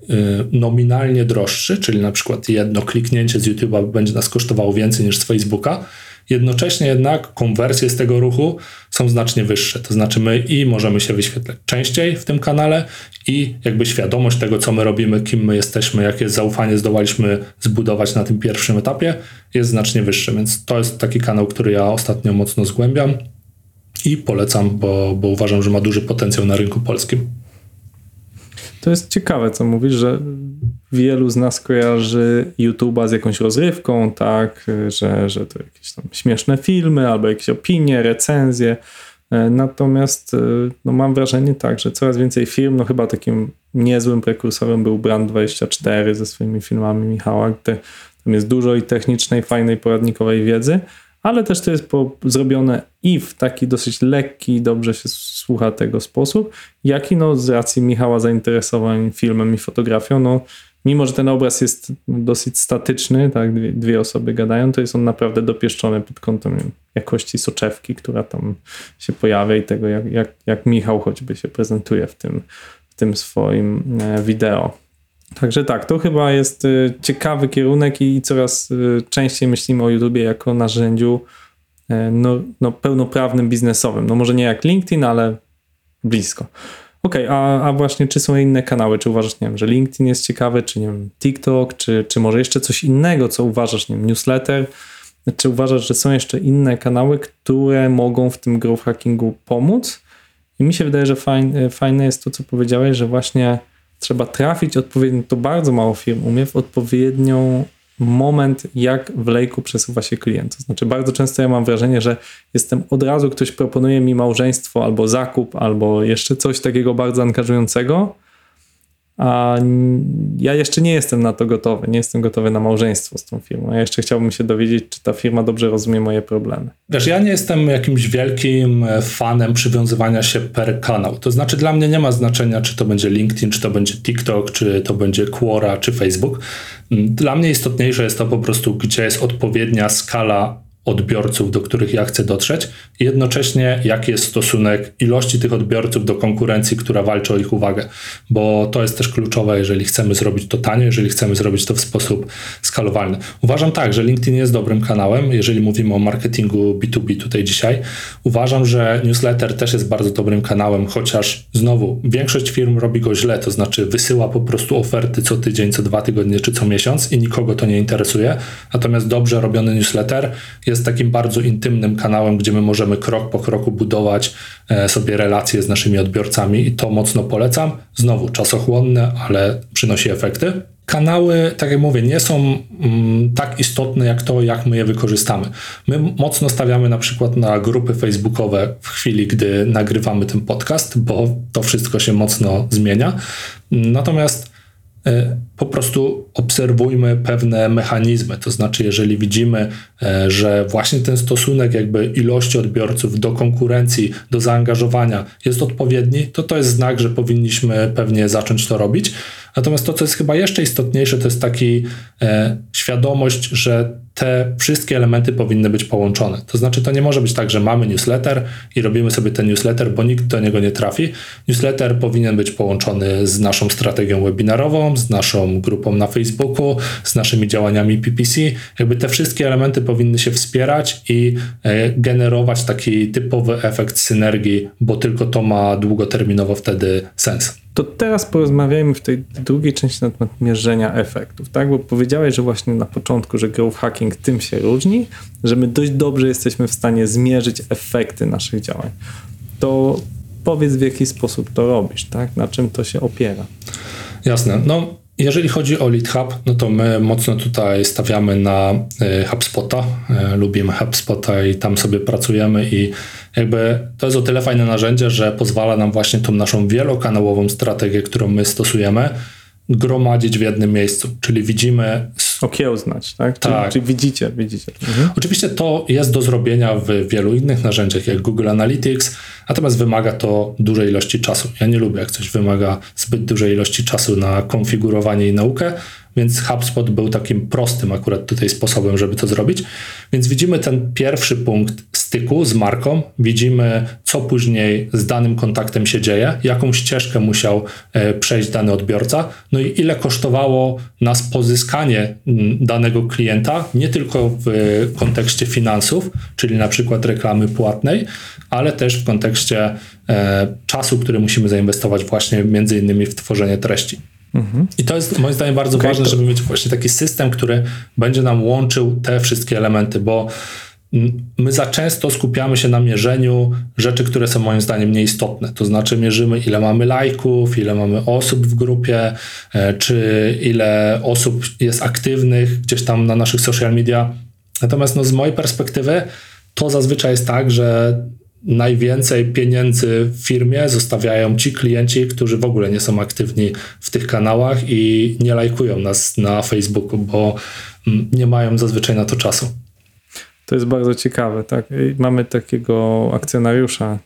nominalnie droższy, czyli na przykład jedno kliknięcie z YouTube'a będzie nas kosztowało więcej niż z Facebooka, Jednocześnie jednak konwersje z tego ruchu są znacznie wyższe. To znaczy my i możemy się wyświetlać częściej w tym kanale i jakby świadomość tego, co my robimy, kim my jesteśmy, jakie zaufanie zdołaliśmy zbudować na tym pierwszym etapie, jest znacznie wyższe. Więc to jest taki kanał, który ja ostatnio mocno zgłębiam i polecam, bo, bo uważam, że ma duży potencjał na rynku polskim. To jest ciekawe, co mówisz, że wielu z nas kojarzy YouTube'a z jakąś rozrywką, tak, że, że to jakieś tam śmieszne filmy albo jakieś opinie, recenzje. E, natomiast e, no, mam wrażenie tak, że coraz więcej firm, no chyba takim niezłym prekursorem był Brand24 ze swoimi filmami Michała, gdzie tam jest dużo i technicznej, fajnej, poradnikowej wiedzy, ale też to jest po, zrobione i w taki dosyć lekki, dobrze się słucha tego sposób, jak i no z racji Michała zainteresowań filmem i fotografią, no mimo, że ten obraz jest dosyć statyczny, tak, dwie, dwie osoby gadają, to jest on naprawdę dopieszczony pod kątem jakości soczewki, która tam się pojawia i tego, jak, jak, jak Michał choćby się prezentuje w tym, w tym swoim e, wideo. Także tak, to chyba jest e, ciekawy kierunek i coraz e, częściej myślimy o YouTubie jako narzędziu no, no, pełnoprawnym biznesowym. No może nie jak LinkedIn, ale blisko. Okej, okay, a, a właśnie czy są inne kanały? Czy uważasz, nie wiem, że LinkedIn jest ciekawy, czy nie wiem, TikTok, czy, czy może jeszcze coś innego, co uważasz, nie wiem, newsletter? Czy uważasz, że są jeszcze inne kanały, które mogą w tym growth hackingu pomóc? I mi się wydaje, że fajne, fajne jest to, co powiedziałeś, że właśnie trzeba trafić odpowiednio, to bardzo mało firm umie, w odpowiednią moment, jak w lejku przesuwa się klient. To znaczy, bardzo często ja mam wrażenie, że jestem od razu, ktoś proponuje mi małżeństwo albo zakup, albo jeszcze coś takiego bardzo angażującego, a ja jeszcze nie jestem na to gotowy. Nie jestem gotowy na małżeństwo z tą firmą. Ja jeszcze chciałbym się dowiedzieć, czy ta firma dobrze rozumie moje problemy. Wiesz, ja nie jestem jakimś wielkim e, fanem przywiązywania się per kanał. To znaczy, dla mnie nie ma znaczenia, czy to będzie LinkedIn, czy to będzie TikTok, czy to będzie Quora, czy Facebook. Mm, dla mnie istotniejsze jest to po prostu, gdzie jest odpowiednia skala odbiorców, do których ja chcę dotrzeć, i jednocześnie jaki jest stosunek ilości tych odbiorców do konkurencji, która walczy o ich uwagę, bo to jest też kluczowe, jeżeli chcemy zrobić to tanio, jeżeli chcemy zrobić to w sposób skalowalny. Uważam tak, że LinkedIn jest dobrym kanałem, jeżeli mówimy o marketingu B2B tutaj dzisiaj. Uważam, że newsletter też jest bardzo dobrym kanałem, chociaż znowu większość firm robi go źle, to znaczy wysyła po prostu oferty co tydzień, co dwa tygodnie czy co miesiąc i nikogo to nie interesuje. Natomiast dobrze robiony newsletter jest jest takim bardzo intymnym kanałem, gdzie my możemy krok po kroku budować e, sobie relacje z naszymi odbiorcami i to mocno polecam. Znowu czasochłonne, ale przynosi efekty. Kanały, tak jak mówię, nie są mm, tak istotne jak to, jak my je wykorzystamy. My mocno stawiamy na przykład na grupy facebookowe w chwili, gdy nagrywamy ten podcast, bo to wszystko się mocno zmienia. Natomiast po prostu obserwujmy pewne mechanizmy. To znaczy, jeżeli widzimy, e, że właśnie ten stosunek jakby ilości odbiorców do konkurencji, do zaangażowania jest odpowiedni, to to jest znak, że powinniśmy pewnie zacząć to robić. Natomiast to, co jest chyba jeszcze istotniejsze, to jest taki e, świadomość, że te wszystkie elementy powinny być połączone. To znaczy, to nie może być tak, że mamy newsletter i robimy sobie ten newsletter, bo nikt do niego nie trafi. Newsletter powinien być połączony z naszą strategią webinarową, z naszą grupą na Facebooku, z naszymi działaniami PPC. Jakby te wszystkie elementy powinny się wspierać i e, generować taki typowy efekt synergii, bo tylko to ma długoterminowo wtedy sens. To teraz porozmawiajmy w tej drugiej części na temat mierzenia efektów, tak? Bo powiedziałeś, że właśnie na początku, że growth hacking tym się różni, że my dość dobrze jesteśmy w stanie zmierzyć efekty naszych działań. To powiedz w jaki sposób to robisz, tak? Na czym to się opiera? Jasne. No, jeżeli chodzi o Lead Hub, no to my mocno tutaj stawiamy na e, HubSpota. E, lubimy HubSpota i tam sobie pracujemy i jakby to jest o tyle fajne narzędzie, że pozwala nam właśnie tą naszą wielokanałową strategię, którą my stosujemy, gromadzić w jednym miejscu. Czyli widzimy. Okiełznać, tak? tak. Czyli, czyli widzicie, widzicie. Mhm. Oczywiście to jest do zrobienia w wielu innych narzędziach, jak Google Analytics, natomiast wymaga to dużej ilości czasu. Ja nie lubię, jak coś wymaga zbyt dużej ilości czasu na konfigurowanie i naukę, więc HubSpot był takim prostym akurat tutaj sposobem, żeby to zrobić. Więc widzimy ten pierwszy punkt styku z marką, widzimy co później z danym kontaktem się dzieje, jaką ścieżkę musiał e, przejść dany odbiorca, no i ile kosztowało nas pozyskanie danego klienta, nie tylko w kontekście finansów, czyli na przykład reklamy płatnej, ale też w kontekście e, czasu, który musimy zainwestować właśnie między innymi w tworzenie treści. Mhm. I to jest moim zdaniem bardzo okay, ważne, to... żeby mieć właśnie taki system, który będzie nam łączył te wszystkie elementy, bo my za często skupiamy się na mierzeniu rzeczy, które są moim zdaniem nieistotne. To znaczy mierzymy, ile mamy lajków, ile mamy osób w grupie, e, czy ile osób jest aktywnych gdzieś tam na naszych social media. Natomiast no, z mojej perspektywy to zazwyczaj jest tak, że najwięcej pieniędzy w firmie zostawiają ci klienci, którzy w ogóle nie są aktywni w tych kanałach i nie lajkują nas na Facebooku, bo mm, nie mają zazwyczaj na to czasu. To jest bardzo ciekawe, tak? Mamy takiego akcjonariusza,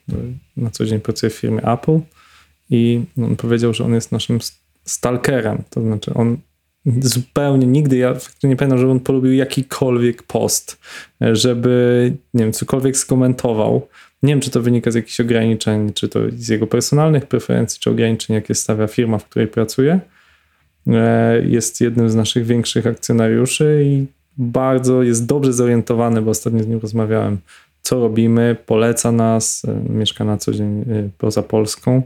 na co dzień pracuje w firmie Apple i on powiedział, że on jest naszym stalkerem, to znaczy on zupełnie nigdy, ja nie pamiętam, żeby on polubił jakikolwiek post, żeby, nie wiem, cokolwiek skomentował. Nie wiem, czy to wynika z jakichś ograniczeń, czy to z jego personalnych preferencji, czy ograniczeń, jakie stawia firma, w której pracuje. E, jest jednym z naszych większych akcjonariuszy i bardzo jest dobrze zorientowany, bo ostatnio z nim rozmawiałem, co robimy, poleca nas, e, mieszka na co dzień e, poza Polską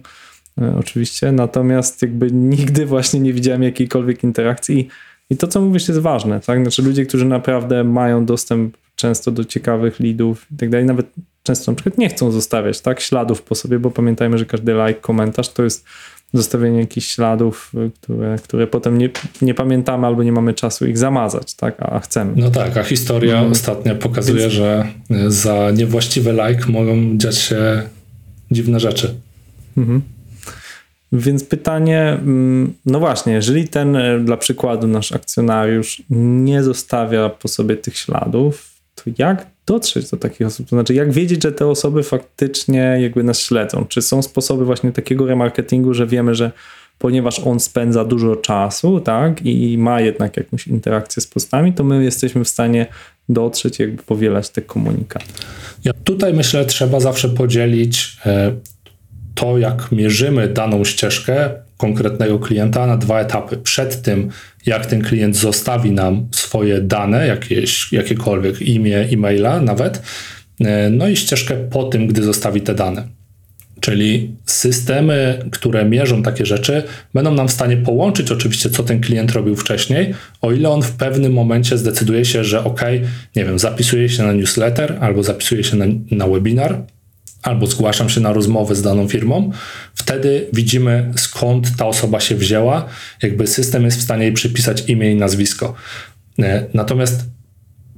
oczywiście, natomiast jakby nigdy właśnie nie widziałem jakiejkolwiek interakcji i to, co mówisz, jest ważne, tak? Znaczy ludzie, którzy naprawdę mają dostęp często do ciekawych leadów i tak dalej, nawet często na przykład nie chcą zostawiać tak śladów po sobie, bo pamiętajmy, że każdy like, komentarz to jest zostawienie jakichś śladów, które, które potem nie, nie pamiętamy albo nie mamy czasu ich zamazać, tak, a chcemy. No tak, a historia mhm. ostatnio pokazuje, Więc... że za niewłaściwy like mogą dziać się dziwne rzeczy. Mhm. Więc pytanie, mm, no właśnie, jeżeli ten e, dla przykładu nasz akcjonariusz nie zostawia po sobie tych śladów, jak dotrzeć do takich osób? To znaczy, jak wiedzieć, że te osoby faktycznie jakby nas śledzą? Czy są sposoby właśnie takiego remarketingu, że wiemy, że ponieważ on spędza dużo czasu, tak, i ma jednak jakąś interakcję z postami, to my jesteśmy w stanie dotrzeć, jakby powielać te komunikaty. Ja tutaj myślę, trzeba zawsze podzielić e, to, jak mierzymy daną ścieżkę konkretnego klienta na dwa etapy. Przed tym, jak ten klient zostawi nam swoje dane, jakieś, jakiekolwiek imię, e-maila nawet, e, no i ścieżkę po tym, gdy zostawi te dane. Czyli systemy, które mierzą takie rzeczy, będą nam w stanie połączyć oczywiście, co ten klient robił wcześniej, o ile on w pewnym momencie zdecyduje się, że ok, nie wiem, zapisuje się na newsletter albo zapisuje się na, na webinar, albo zgłaszam się na rozmowę z daną firmą, wtedy widzimy skąd ta osoba się wzięła, jakby system jest w stanie jej przypisać imię i nazwisko. E, natomiast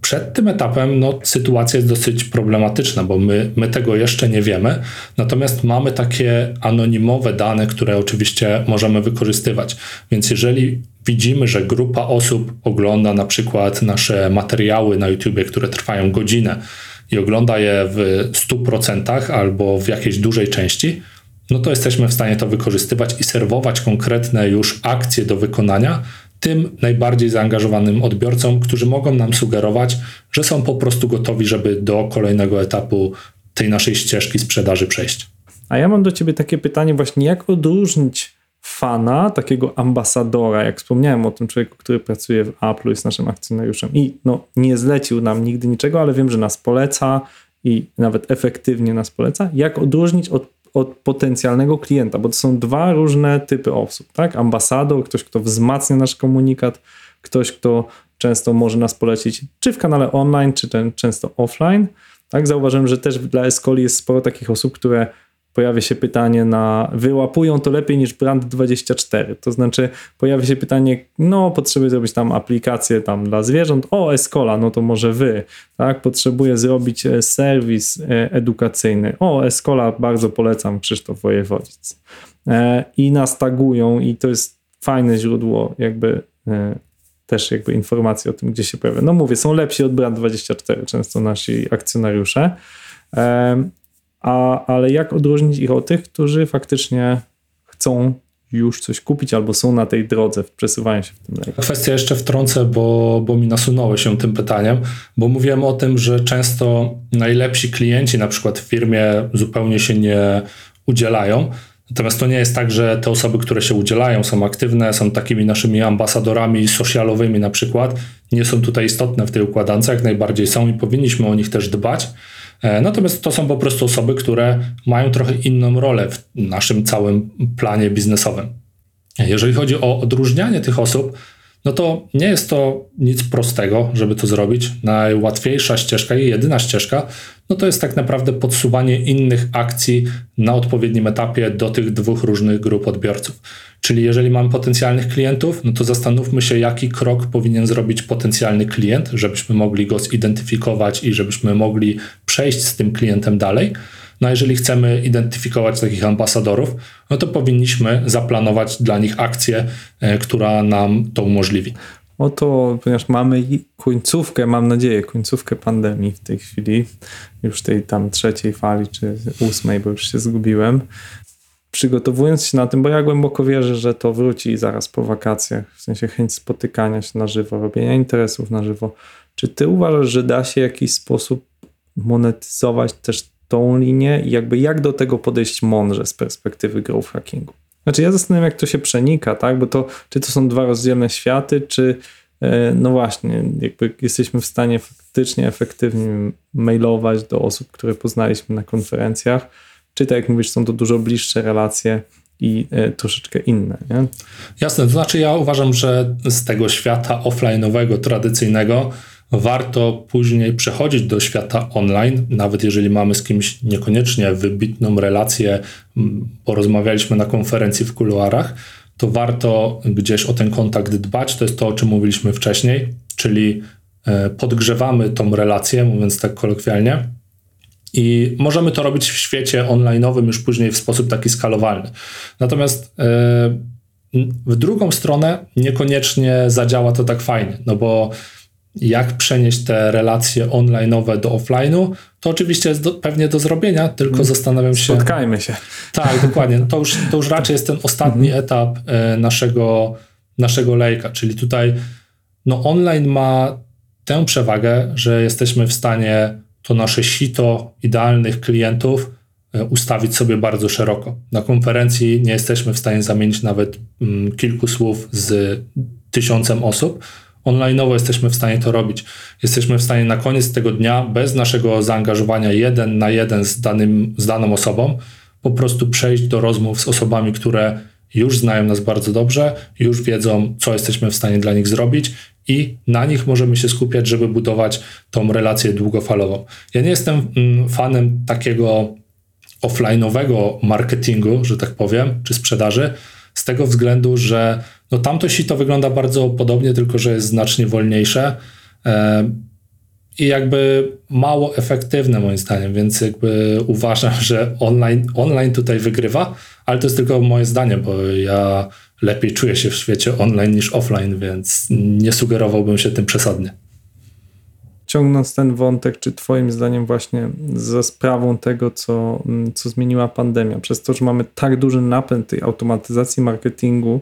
przed tym etapem no, sytuacja jest dosyć problematyczna, bo my, my tego jeszcze nie wiemy, natomiast mamy takie anonimowe dane, które oczywiście możemy wykorzystywać. Więc jeżeli widzimy, że grupa osób ogląda na przykład nasze materiały na YouTube, które trwają godzinę i ogląda je w 100% albo w jakiejś dużej części, no to jesteśmy w stanie to wykorzystywać i serwować konkretne już akcje do wykonania tym najbardziej zaangażowanym odbiorcom, którzy mogą nam sugerować, że są po prostu gotowi, żeby do kolejnego etapu tej naszej ścieżki sprzedaży przejść. A ja mam do ciebie takie pytanie właśnie, jak odróżnić fana, takiego ambasadora, jak wspomniałem o tym człowieku, który pracuje w Apple, jest naszym akcjonariuszem i no, nie zlecił nam nigdy niczego, ale wiem, że nas poleca i nawet efektywnie nas poleca. Jak odróżnić od od potencjalnego klienta, bo to są dwa różne typy osób, tak? Ambasador, ktoś, kto wzmacnia nasz komunikat, ktoś, kto często może nas polecić czy w kanale online, czy ten często offline. Tak, zauważyłem, że też dla Escoli jest sporo takich osób, które pojawia się pytanie na wyłapują to lepiej niż Brand24. To znaczy pojawia się pytanie, no potrzebuję zrobić tam aplikację tam dla zwierząt, o Escola, no to może wy, tak? Potrzebuję zrobić e, serwis e, edukacyjny, o Escola bardzo polecam Krzysztof Wojewodzic. E, I nas tagują i to jest fajne źródło jakby też jakby informacji o tym, gdzie się pojawia. No mówię, są lepsi od Brand24 często nasi akcjonariusze. A, ale jak odróżnić ich od tych, którzy faktycznie chcą już coś kupić albo są na tej drodze w przesuwaniu się w tym lejku. Kwestia jeszcze wtrącę, bo, bo mi nasunęło się tym pytaniem, bo mówiłem o tym, że często najlepsi klienci na przykład w firmie zupełnie się nie udzielają. Natomiast to nie jest tak, że te osoby, które się udzielają, są aktywne, są takimi naszymi ambasadorami socialowymi na przykład, nie są tutaj istotne w tej układance, jak najbardziej są i powinniśmy o nich też dbać. E, natomiast to są po prostu osoby, które mają trochę inną rolę w naszym całym planie biznesowym. Jeżeli chodzi o odróżnianie tych osób, no to nie jest to nic prostego, żeby to zrobić. Najłatwiejsza ścieżka i jedyna ścieżka, no to jest tak naprawdę podsuwanie innych akcji na odpowiednim etapie do tych dwóch różnych grup odbiorców. Czyli jeżeli mamy potencjalnych klientów, no to zastanówmy się, jaki krok powinien zrobić potencjalny klient, żebyśmy mogli go zidentyfikować i żebyśmy mogli przejść z tym klientem dalej. No a jeżeli chcemy identyfikować takich ambasadorów, no to powinniśmy zaplanować dla nich akcję, e, która nam to umożliwi. Oto, ponieważ mamy końcówkę, mam nadzieję, końcówkę pandemii w tej chwili, już tej tam trzeciej fali, czy ósmej, bo już się zgubiłem. Przygotowując się na tym, bo ja głęboko wierzę, że to wróci zaraz po wakacjach, w sensie chęć spotykania się na żywo, robienia interesów na żywo. Czy ty uważasz, że da się w jakiś sposób monetyzować też tą linię i jakby jak do tego podejść mądrze z perspektywy growth hackingu. Znaczy ja zastanawiam jak to się przenika, tak, bo to czy to są dwa rozdzielne światy, czy e, no właśnie, jakby jesteśmy w stanie faktycznie efektywnie mailować do osób, które poznaliśmy na konferencjach, czy tak jak mówisz, są to dużo bliższe relacje i e, troszeczkę inne. Nie? Jasne, to znaczy ja uważam, że z tego świata offline'owego, tradycyjnego warto później przechodzić do świata online, nawet jeżeli mamy z kimś niekoniecznie wybitną relację, porozmawialiśmy na konferencji w kuluarach, to warto gdzieś o ten kontakt dbać. To jest to, o czym mówiliśmy wcześniej, czyli e, podgrzewamy tą relację, mówiąc tak kolokwialnie. I możemy to robić w świecie online'owym już później w sposób taki skalowalny. Natomiast e, w drugą stronę niekoniecznie zadziała to tak fajnie, no bo jak przenieść te relacje online'owe do offline'u, to oczywiście jest do, pewnie do zrobienia, tylko mm. zastanawiam się. Spotkajmy się. Tak, dokładnie. To już, to już raczej jest ten ostatni mm. etap e, naszego, naszego lejka, czyli tutaj no online ma tę przewagę, że jesteśmy w stanie to nasze sito idealnych klientów e, ustawić sobie bardzo szeroko. Na konferencji nie jesteśmy w stanie zamienić nawet mm, kilku słów z tysiącem osób, online'owo jesteśmy w stanie to robić. Jesteśmy w stanie na koniec tego dnia, bez naszego zaangażowania jeden na jeden z, danym, z daną osobą, po prostu przejść do rozmów z osobami, które już znają nas bardzo dobrze, już wiedzą, co jesteśmy w stanie dla nich zrobić i na nich możemy się skupiać, żeby budować tą relację długofalową. Ja nie jestem mm, fanem takiego offline'owego marketingu, że tak powiem, czy sprzedaży, z tego względu, że no tamto sito wygląda bardzo podobnie, tylko że jest znacznie wolniejsze e, i jakby mało efektywne moim zdaniem, więc jakby uważam, że online, online tutaj wygrywa, ale to jest tylko moje zdanie, bo ja lepiej czuję się w świecie online niż offline, więc nie sugerowałbym się tym przesadnie. Ciągnąc ten wątek, czy Twoim zdaniem, właśnie za sprawą tego, co, co zmieniła pandemia, przez to, że mamy tak duży napęd tej automatyzacji marketingu,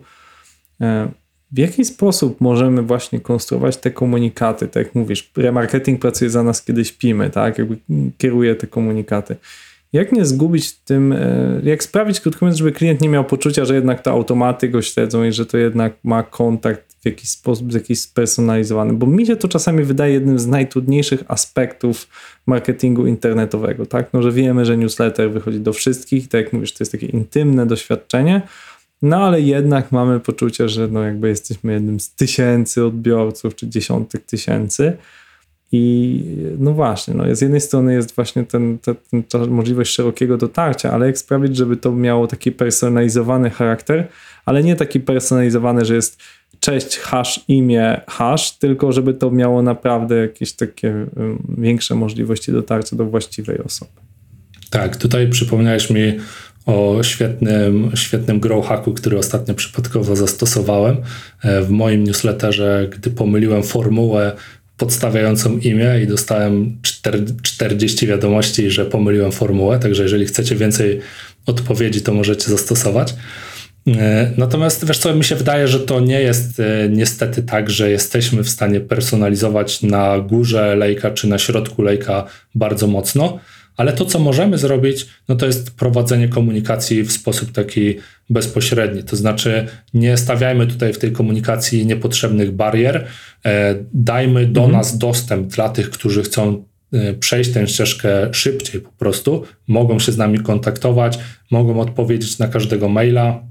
e, w jaki sposób możemy właśnie konstruować te komunikaty? Tak jak mówisz, remarketing pracuje za nas, kiedy śpimy, tak? Jakby kieruje te komunikaty. Jak nie zgubić tym, e, jak sprawić, krótko mówiąc, żeby klient nie miał poczucia, że jednak to automaty go śledzą i że to jednak ma kontakt jakiś sposób, jakiś spersonalizowany, bo mi się to czasami wydaje jednym z najtrudniejszych aspektów marketingu internetowego, tak? No, że wiemy, że newsletter wychodzi do wszystkich, tak jak mówisz, to jest takie intymne doświadczenie, no ale jednak mamy poczucie, że no jakby jesteśmy jednym z tysięcy odbiorców, czy dziesiątek tysięcy. I no właśnie, no z jednej strony jest właśnie ten, ten, ten, możliwość szerokiego dotarcia, ale jak sprawić, żeby to miało taki personalizowany charakter, ale nie taki personalizowany, że jest cześć, hash, imię, hash, tylko żeby to miało naprawdę jakieś takie większe możliwości dotarcia do właściwej osoby. Tak, tutaj przypomniałeś mi o świetnym, świetnym grow hacku, który ostatnio przypadkowo zastosowałem e, w moim newsletterze, gdy pomyliłem formułę podstawiającą imię i dostałem 40 wiadomości, że pomyliłem formułę, także jeżeli chcecie więcej odpowiedzi, to możecie zastosować. E, natomiast wiesz co, mi się wydaje, że to nie jest e, niestety tak, że jesteśmy w stanie personalizować na górze lejka czy na środku lejka bardzo mocno, ale to, co możemy zrobić, no to jest prowadzenie komunikacji w sposób taki bezpośredni. To znaczy, nie stawiajmy tutaj w tej komunikacji niepotrzebnych barier, e, dajmy do mhm. nas dostęp dla tych, którzy chcą przejść tę ścieżkę szybciej po prostu, mogą się z nami kontaktować, mogą odpowiedzieć na każdego maila,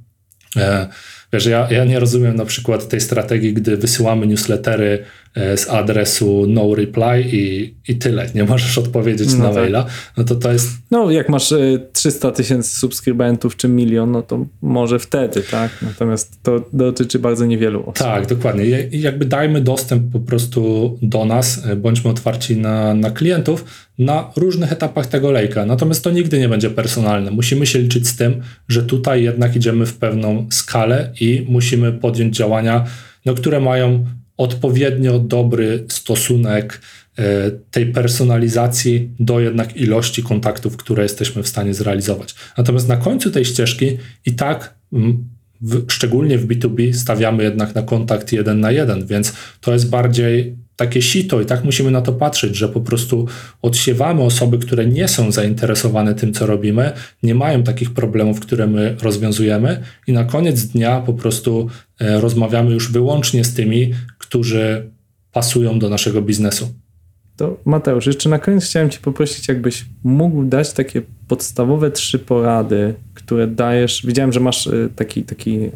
wiesz, ja, ja nie rozumiem na przykład tej strategii, gdy wysyłamy newslettery e, z adresu no reply i, i tyle. Nie możesz odpowiedzieć no na tak. maila. No to to jest. No, jak masz 300 e, tysięcy subskrybentów czy milion, no to może wtedy, tak? Natomiast to dotyczy bardzo niewielu osób. Tak, dokładnie. I jakby dajmy dostęp po prostu do nas, bądźmy otwarci na, na klientów na różnych etapach tego lejka. Natomiast to nigdy nie będzie personalne. Musimy się liczyć z tym, że tutaj jednak idziemy w pewną skalę i musimy podjąć działania, no, które mają odpowiednio dobry stosunek e, tej personalizacji do jednak ilości kontaktów, które jesteśmy w stanie zrealizować. Natomiast na końcu tej ścieżki i tak w, szczególnie w B2B stawiamy jednak na kontakt jeden na jeden, więc to jest bardziej takie sito i tak musimy na to patrzeć, że po prostu odsiewamy osoby, które nie są zainteresowane tym, co robimy, nie mają takich problemów, które my rozwiązujemy i na koniec dnia po prostu e, rozmawiamy już wyłącznie z tymi, którzy pasują do naszego biznesu. To Mateusz, jeszcze na koniec chciałem Cię poprosić, jakbyś mógł dać takie podstawowe trzy porady, które dajesz. Widziałem, że masz e, taki, taki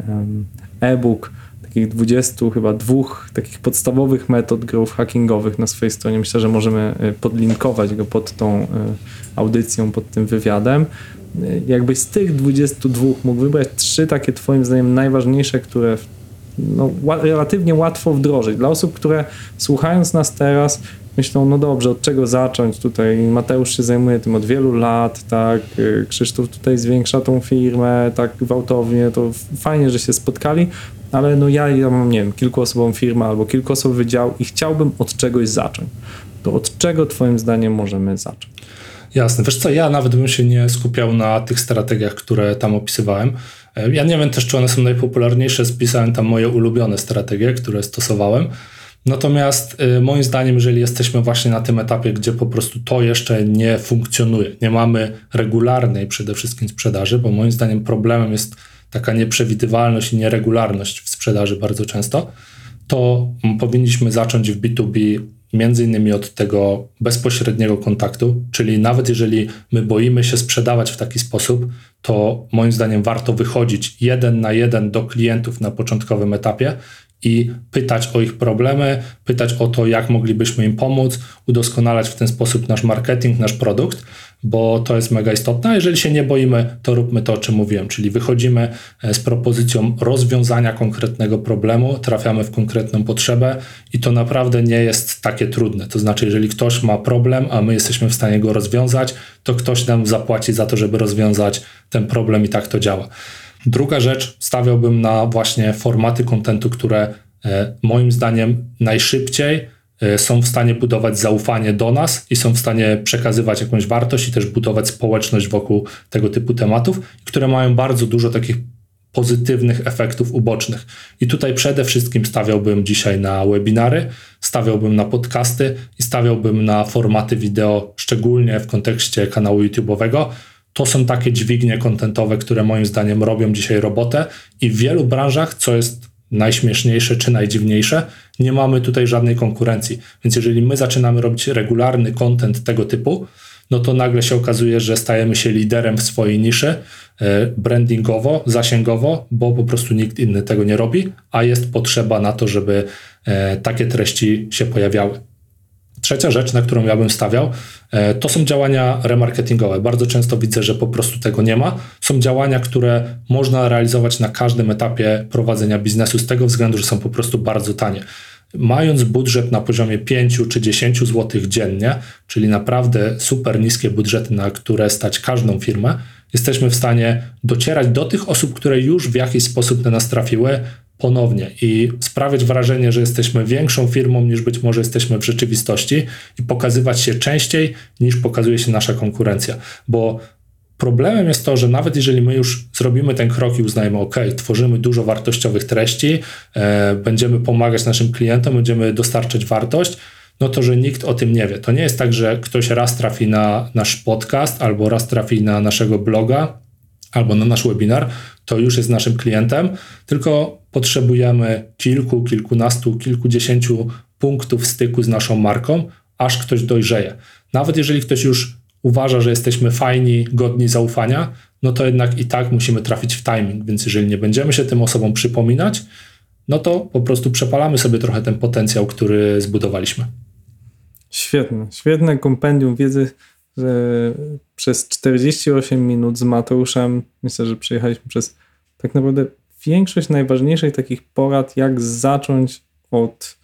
e-book takich 20 chyba dwóch takich podstawowych metod growth hackingowych na swojej stronie. Myślę, że możemy e, podlinkować go pod tą e, audycją, pod tym wywiadem. Jakbyś z tych 22 mógł wybrać trzy takie twoim zdaniem najważniejsze, które no, relatywnie łatwo wdrożyć. Dla osób, które słuchając nas teraz myślą, no dobrze, od czego zacząć? Tutaj Mateusz się zajmuje tym od wielu lat, tak, Krzysztof tutaj zwiększa tą firmę tak gwałtownie, to fajnie, że się spotkali, ale no ja, ja mam, nie wiem, kilkuosobową firmę albo kilkuosobowy dział i chciałbym od czegoś zacząć. To od czego twoim zdaniem możemy zacząć? Jasne. Wiesz co, ja nawet bym się nie skupiał na tych strategiach, które tam opisywałem. E, ja nie wiem też, czy one są najpopularniejsze. Spisałem tam moje ulubione strategie, które stosowałem. Natomiast y, moim zdaniem, jeżeli jesteśmy właśnie na tym etapie, gdzie po prostu to jeszcze nie funkcjonuje, nie mamy regularnej przede wszystkim sprzedaży, bo moim zdaniem problemem jest taka nieprzewidywalność i nieregularność w sprzedaży bardzo często, to powinniśmy zacząć w B2B między innymi od tego bezpośredniego kontaktu, czyli nawet jeżeli my boimy się sprzedawać w taki sposób, to moim zdaniem warto wychodzić jeden na jeden do klientów na początkowym etapie i pytać o ich problemy, pytać o to, jak moglibyśmy im pomóc, udoskonalać w ten sposób nasz marketing, nasz produkt, bo to jest mega istotne. A jeżeli się nie boimy, to róbmy to, o czym mówiłem, czyli wychodzimy e, z propozycją rozwiązania konkretnego problemu, trafiamy w konkretną potrzebę i to naprawdę nie jest takie trudne. To znaczy, jeżeli ktoś ma problem, a my jesteśmy w stanie go rozwiązać, to ktoś nam zapłaci za to, żeby rozwiązać ten problem i tak to działa. Druga rzecz, stawiałbym na właśnie formaty kontentu, które e, moim zdaniem najszybciej e, są w stanie budować zaufanie do nas i są w stanie przekazywać jakąś wartość i też budować społeczność wokół tego typu tematów, które mają bardzo dużo takich pozytywnych efektów ubocznych. I tutaj przede wszystkim stawiałbym dzisiaj na webinary, stawiałbym na podcasty i stawiałbym na formaty wideo, szczególnie w kontekście kanału YouTube'owego, to są takie dźwignie kontentowe, które moim zdaniem robią dzisiaj robotę i w wielu branżach, co jest najśmieszniejsze czy najdziwniejsze, nie mamy tutaj żadnej konkurencji. Więc jeżeli my zaczynamy robić regularny kontent tego typu, no to nagle się okazuje, że stajemy się liderem w swojej niszy e, brandingowo, zasięgowo, bo po prostu nikt inny tego nie robi, a jest potrzeba na to, żeby e, takie treści się pojawiały. Trzecia rzecz, na którą ja bym stawiał, e, to są działania remarketingowe. Bardzo często widzę, że po prostu tego nie ma. Są działania, które można realizować na każdym etapie prowadzenia biznesu z tego względu, że są po prostu bardzo tanie. Mając budżet na poziomie 5 czy 10 zł dziennie, czyli naprawdę super niskie budżety, na które stać każdą firmę, jesteśmy w stanie docierać do tych osób, które już w jakiś sposób na nas trafiły, ponownie i sprawiać wrażenie, że jesteśmy większą firmą niż być może jesteśmy w rzeczywistości i pokazywać się częściej niż pokazuje się nasza konkurencja. Bo problemem jest to, że nawet jeżeli my już zrobimy ten krok i uznajemy, OK, tworzymy dużo wartościowych treści, e, będziemy pomagać naszym klientom, będziemy dostarczać wartość, no to, że nikt o tym nie wie. To nie jest tak, że ktoś raz trafi na nasz podcast albo raz trafi na naszego bloga albo na nasz webinar, to już jest naszym klientem, tylko potrzebujemy kilku, kilkunastu, kilkudziesięciu punktów styku z naszą marką, aż ktoś dojrzeje. Nawet jeżeli ktoś już uważa, że jesteśmy fajni, godni zaufania, no to jednak i tak musimy trafić w timing, więc jeżeli nie będziemy się tym osobom przypominać, no to po prostu przepalamy sobie trochę ten potencjał, który zbudowaliśmy. Świetne, świetne kompendium wiedzy, przez 48 minut z Mateuszem, myślę, że przejechaliśmy przez tak naprawdę większość najważniejszych takich porad, jak zacząć od,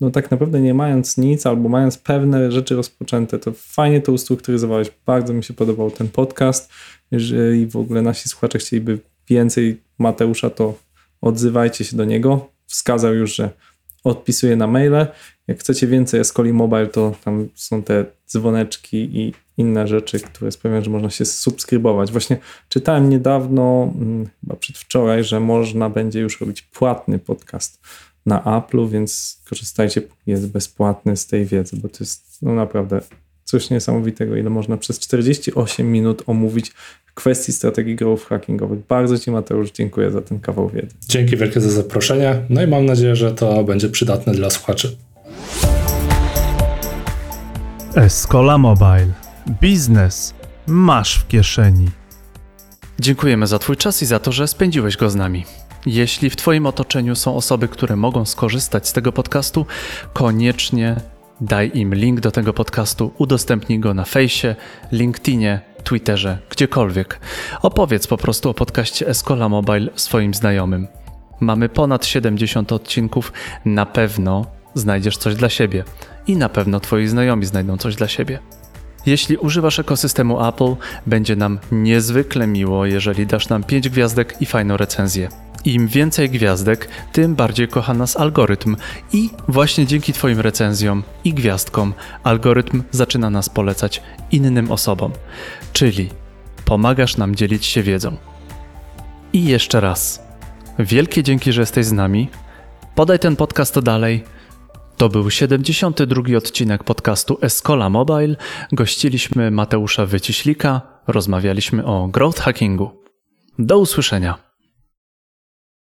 no tak naprawdę nie mając nic, albo mając pewne rzeczy rozpoczęte, to fajnie to ustrukturyzowałeś. Bardzo mi się podobał ten podcast. Jeżeli w ogóle nasi słuchacze chcieliby więcej Mateusza, to odzywajcie się do niego. Wskazał już, że odpisuje na maile. Jak chcecie więcej Escoli Mobile, to tam są te dzwoneczki i inne rzeczy, które sprawiają, że można się subskrybować. Właśnie czytałem niedawno, mm, chyba przedwczoraj, że można będzie już robić płatny podcast na Apple'u, więc korzystajcie, jest bezpłatny z tej wiedzy, bo to jest no naprawdę coś niesamowitego, ile można przez 48 minut omówić kwestii strategii growth hackingowych. Bardzo Ci Mateusz dziękuję za ten kawał wiedzy. Dzięki wielkie za zaproszenie, no i mam nadzieję, że to będzie przydatne dla słuchaczy. Escola Mobile. Biznes masz w kieszeni. Dziękujemy za Twój czas i za to, że spędziłeś go z nami. Jeśli w Twoim otoczeniu są osoby, które mogą skorzystać z tego podcastu, koniecznie daj im link do tego podcastu, udostępnij go na fejsie, LinkedInie, Twitterze, gdziekolwiek. Opowiedz po prostu o podcaście Escola Mobile swoim znajomym. Mamy ponad 70 odcinków, na pewno znajdziesz coś dla siebie i na pewno Twoi znajomi znajdą coś dla siebie. Jeśli używasz ekosystemu Apple, będzie nam niezwykle miło, jeżeli dasz nam 5 gwiazdek i fajną recenzję. Im więcej gwiazdek, tym bardziej kocha nas algorytm i właśnie dzięki Twoim recenzjom i gwiazdkom algorytm zaczyna nas polecać innym osobom. Czyli pomagasz nam dzielić się wiedzą. I jeszcze raz, wielkie dzięki, że jesteś z nami. Podaj ten podcast dalej. To był 72. odcinek podcastu Escola Mobile. Gościliśmy Mateusza Wyciślika, rozmawialiśmy o growth hackingu. Do usłyszenia.